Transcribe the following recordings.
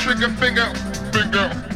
trigger finger, finger.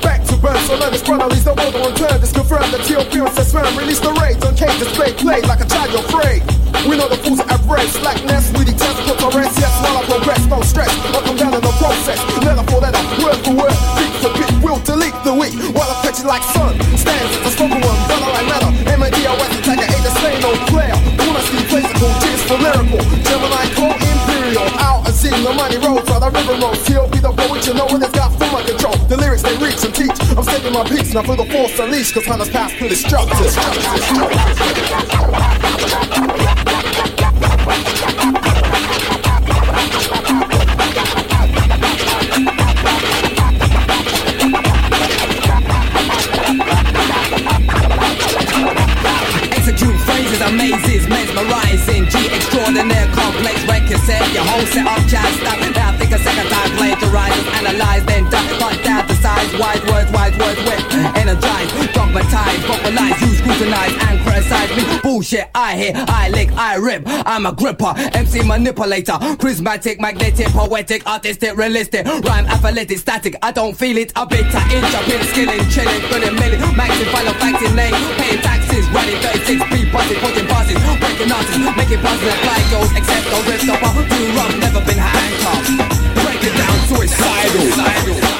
Back to burn, so let us run, at least the world on turn. This confirmed that your appearance has firm. Release the rage on cage display, play like a child you're afraid. We know the fools are average, slackness, we detest, put our rest, yes, while I progress, no stress. I'll come down in the process, letter for letter, word for word, beat for beat, we'll delete the weak, while I catch it like sun. Stands a spoken one, but I matter. M-A-D-O-S, the money rolls, while the river rolls. He'll be the poet, you know what it's got full my control. The lyrics they reach and teach. I'm stating my peace, now for the force unleashed, cause hunters pass through destructive. Record set. Your whole set up jazz stuff. Now think a second time, plagiarize, analyze, then duck, cut down to size. Wise words, wise words, wet. Energize, dogmatize, vocalize, you scrutinize and criticize me. Bullshit, I hear, I lick, I rip. I'm a gripper, MC manipulator, charismatic, magnetic, poetic, artistic, realistic, rhyme athletic, static. I don't feel it. A bit to inch, a bit skilling, chilling, filling, milling, maxing, final facts in name, paying taxes, running 36 beat buses, putting buses, breaking artists, making buses and fly goes, except the ripped up, too rough, never been handcuffed. Break it down, suicidal. Wait,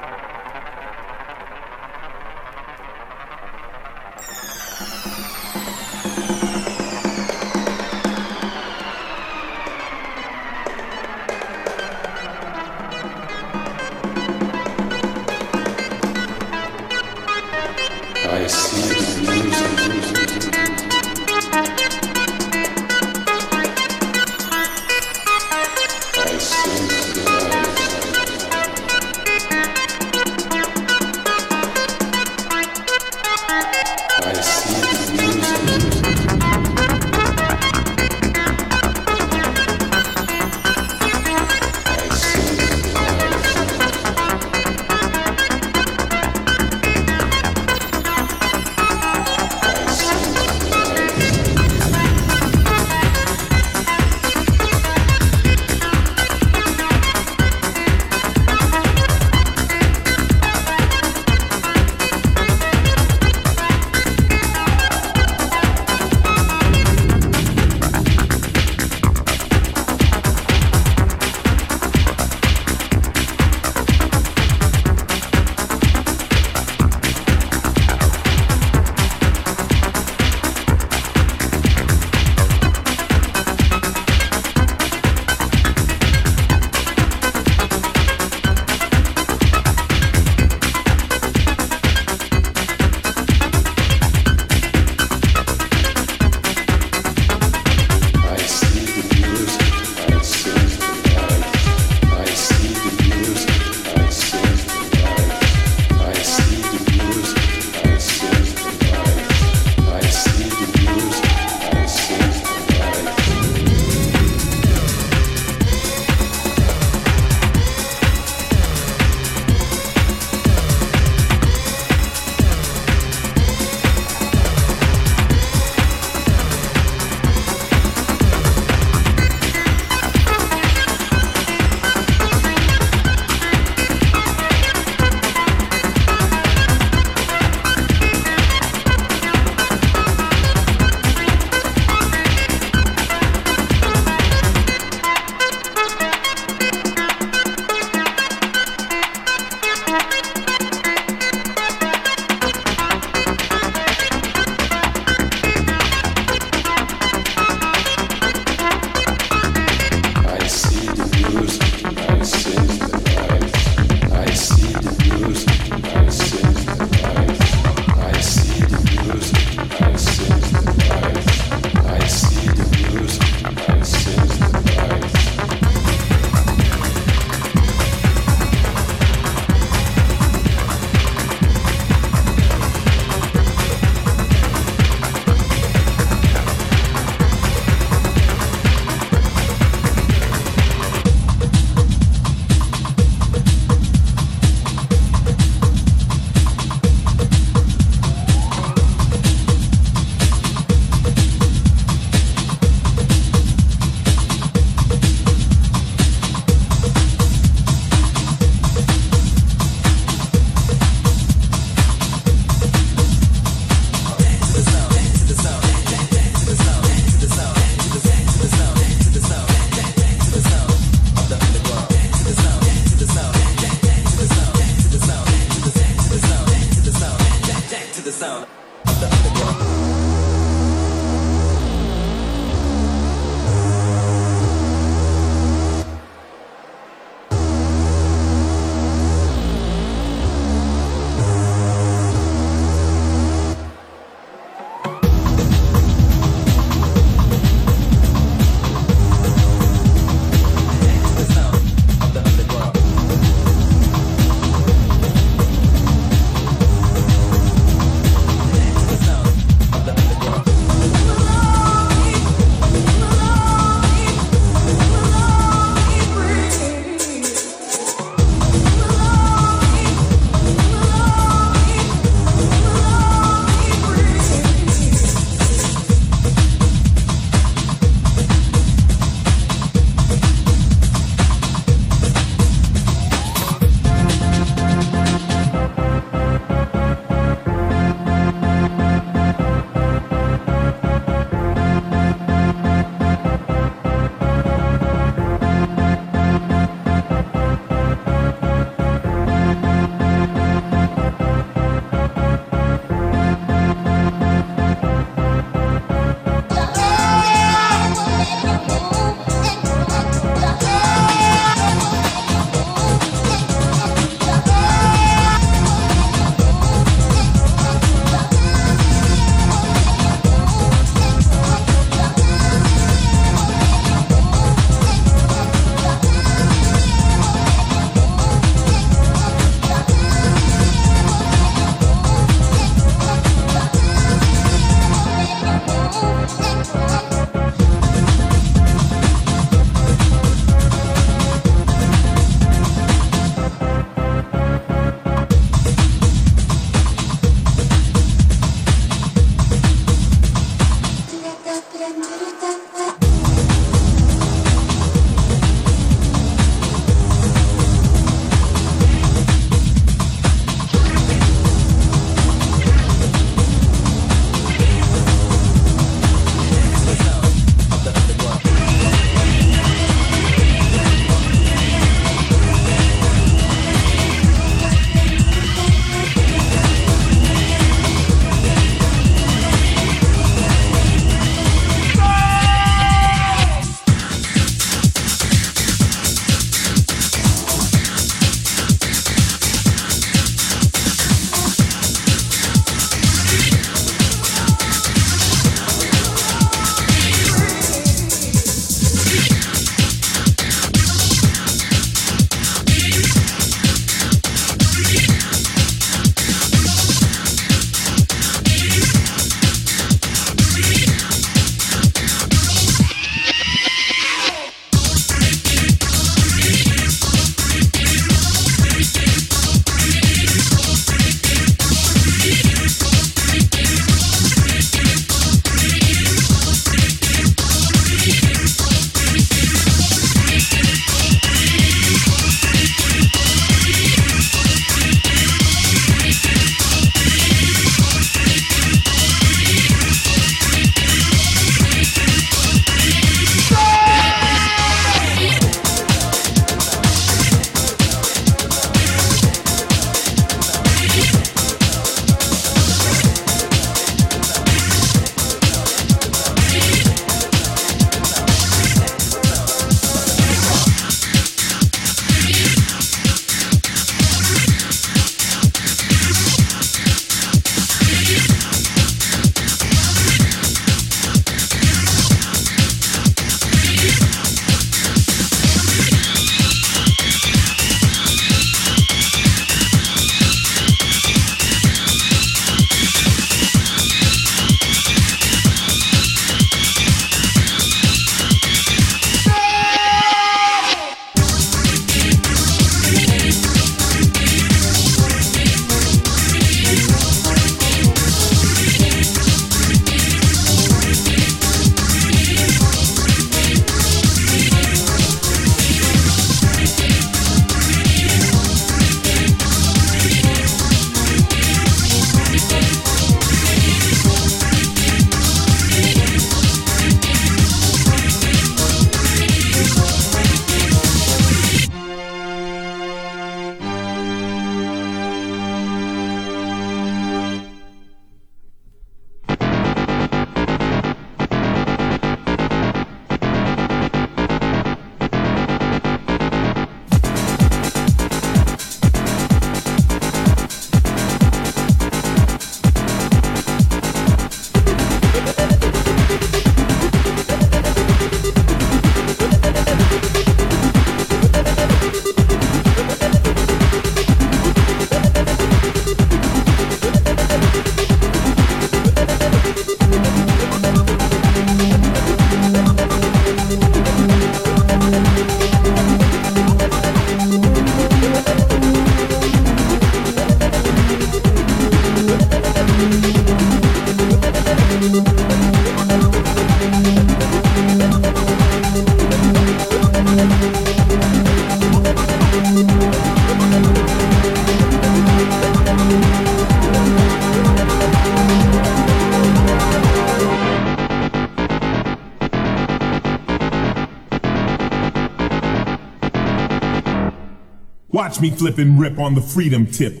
me flip and rip on the freedom tip.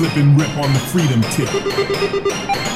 Flip and rip on the freedom tip.